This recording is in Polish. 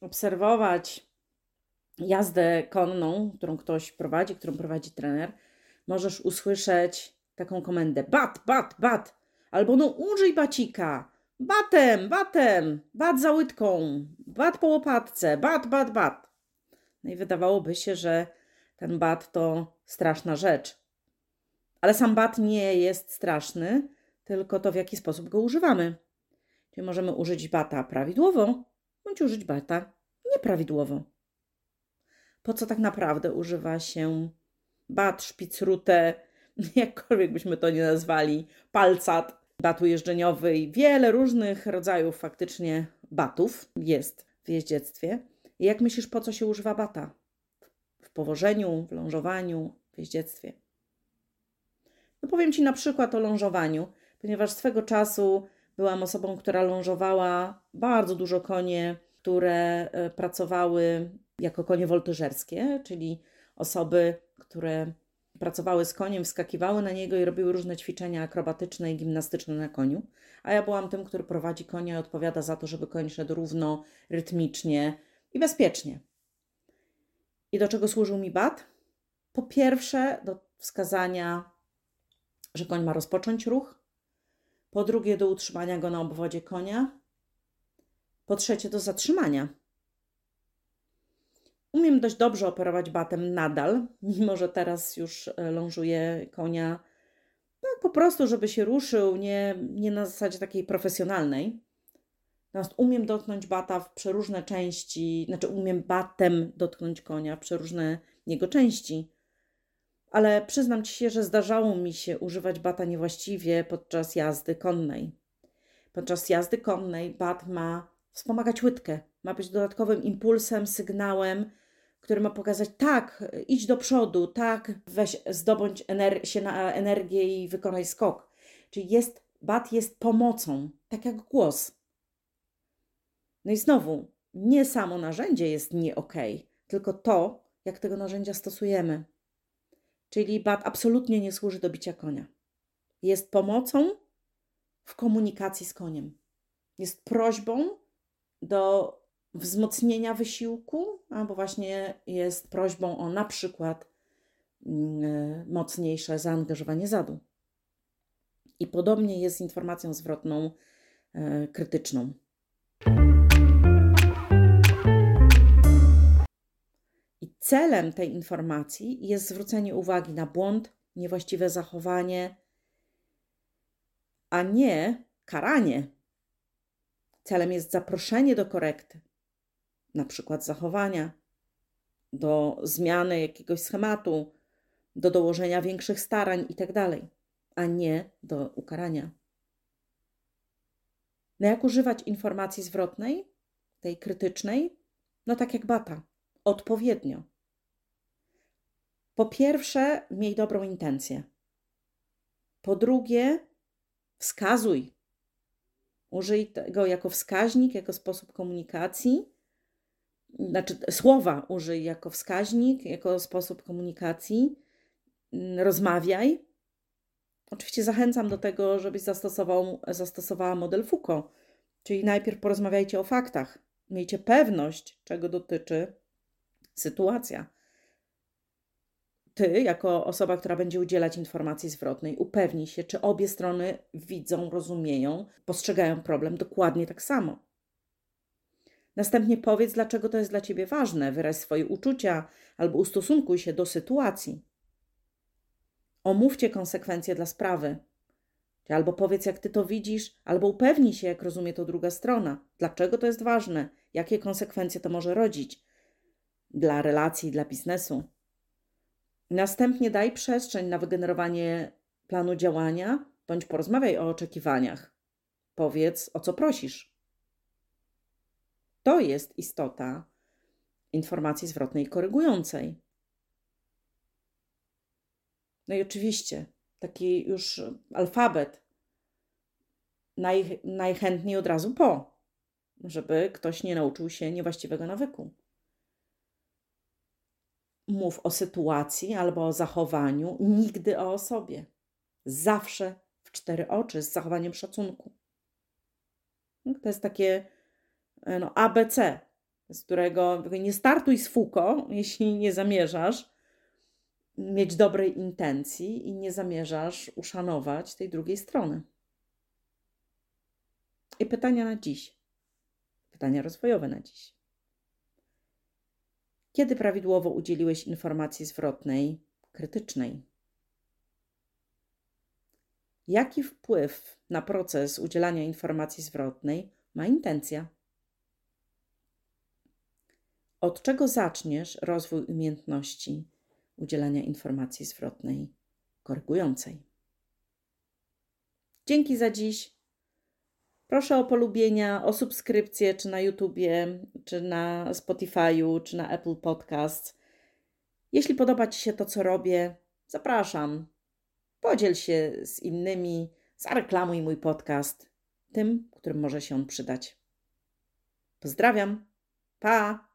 obserwować jazdę konną, którą ktoś prowadzi, którą prowadzi trener, możesz usłyszeć taką komendę: bat, bat, bat, albo no użyj bacika, batem, batem, bat za łydką, bat po łopatce, bat, bat, bat. No i wydawałoby się, że ten bat to straszna rzecz. Ale sam bat nie jest straszny, tylko to w jaki sposób go używamy. Czyli możemy użyć bata prawidłowo, bądź użyć bata nieprawidłowo. Po co tak naprawdę używa się bat, szpicrutę, jakkolwiek byśmy to nie nazwali, palcat, batu jeżdżeniowy i wiele różnych rodzajów faktycznie batów jest w jeździectwie. I jak myślisz, po co się używa bata? W powożeniu, w lążowaniu, w jeździectwie. No powiem Ci na przykład o lążowaniu, ponieważ swego czasu byłam osobą, która lążowała bardzo dużo konie, które e, pracowały jako konie woltyżerskie, czyli osoby, które pracowały z koniem, wskakiwały na niego i robiły różne ćwiczenia akrobatyczne i gimnastyczne na koniu. A ja byłam tym, który prowadzi konia i odpowiada za to, żeby koń szedł równo, rytmicznie i bezpiecznie. I do czego służył mi bat? Po pierwsze, do wskazania, że koń ma rozpocząć ruch, po drugie do utrzymania go na obwodzie konia, po trzecie do zatrzymania. Umiem dość dobrze operować batem nadal, mimo że teraz już e, lążuję konia tak po prostu, żeby się ruszył, nie, nie na zasadzie takiej profesjonalnej. Natomiast umiem dotknąć bata w przeróżne części, znaczy umiem batem dotknąć konia w przeróżne jego części ale przyznam ci się, że zdarzało mi się używać bata niewłaściwie podczas jazdy konnej. Podczas jazdy konnej bat ma wspomagać łydkę, ma być dodatkowym impulsem, sygnałem, który ma pokazać tak, idź do przodu, tak, weź, zdobądź się na energię i wykonaj skok. Czyli jest, bat jest pomocą, tak jak głos. No i znowu, nie samo narzędzie jest nie okej, okay, tylko to, jak tego narzędzia stosujemy. Czyli bat absolutnie nie służy do bicia konia. Jest pomocą w komunikacji z koniem. Jest prośbą do wzmocnienia wysiłku, albo właśnie jest prośbą o na przykład mm, mocniejsze zaangażowanie zadu. I podobnie jest z informacją zwrotną e, krytyczną. Celem tej informacji jest zwrócenie uwagi na błąd, niewłaściwe zachowanie, a nie karanie. Celem jest zaproszenie do korekty, na przykład zachowania, do zmiany jakiegoś schematu, do dołożenia większych starań itd., tak a nie do ukarania. No jak używać informacji zwrotnej, tej krytycznej? No tak jak bata, odpowiednio. Po pierwsze, miej dobrą intencję. Po drugie, wskazuj. Użyj tego jako wskaźnik, jako sposób komunikacji. Znaczy, słowa użyj jako wskaźnik, jako sposób komunikacji. Rozmawiaj. Oczywiście zachęcam do tego, żebyś zastosował, zastosowała model Foucault, czyli najpierw porozmawiajcie o faktach. Miejcie pewność, czego dotyczy sytuacja ty, jako osoba, która będzie udzielać informacji zwrotnej, upewnij się, czy obie strony widzą, rozumieją, postrzegają problem dokładnie tak samo. Następnie powiedz, dlaczego to jest dla ciebie ważne, wyraź swoje uczucia albo ustosunkuj się do sytuacji. Omówcie konsekwencje dla sprawy. Albo powiedz, jak ty to widzisz, albo upewnij się, jak rozumie to druga strona. Dlaczego to jest ważne? Jakie konsekwencje to może rodzić dla relacji, dla biznesu? Następnie daj przestrzeń na wygenerowanie planu działania, bądź porozmawiaj o oczekiwaniach. Powiedz, o co prosisz. To jest istota informacji zwrotnej korygującej. No i oczywiście taki już alfabet naj, najchętniej od razu po, żeby ktoś nie nauczył się niewłaściwego nawyku. Mów o sytuacji albo o zachowaniu, nigdy o osobie. Zawsze w cztery oczy, z zachowaniem szacunku. No, to jest takie e, no, ABC, z którego nie startuj z fuko, jeśli nie zamierzasz mieć dobrej intencji i nie zamierzasz uszanować tej drugiej strony. I pytania na dziś. Pytania rozwojowe na dziś. Kiedy prawidłowo udzieliłeś informacji zwrotnej, krytycznej? Jaki wpływ na proces udzielania informacji zwrotnej ma intencja? Od czego zaczniesz rozwój umiejętności udzielania informacji zwrotnej korygującej? Dzięki za dziś. Proszę o polubienia, o subskrypcję, czy na YouTubie, czy na Spotify'u, czy na Apple Podcast. Jeśli podoba Ci się to, co robię, zapraszam. Podziel się z innymi, zareklamuj mój podcast tym, którym może się on przydać. Pozdrawiam. Pa!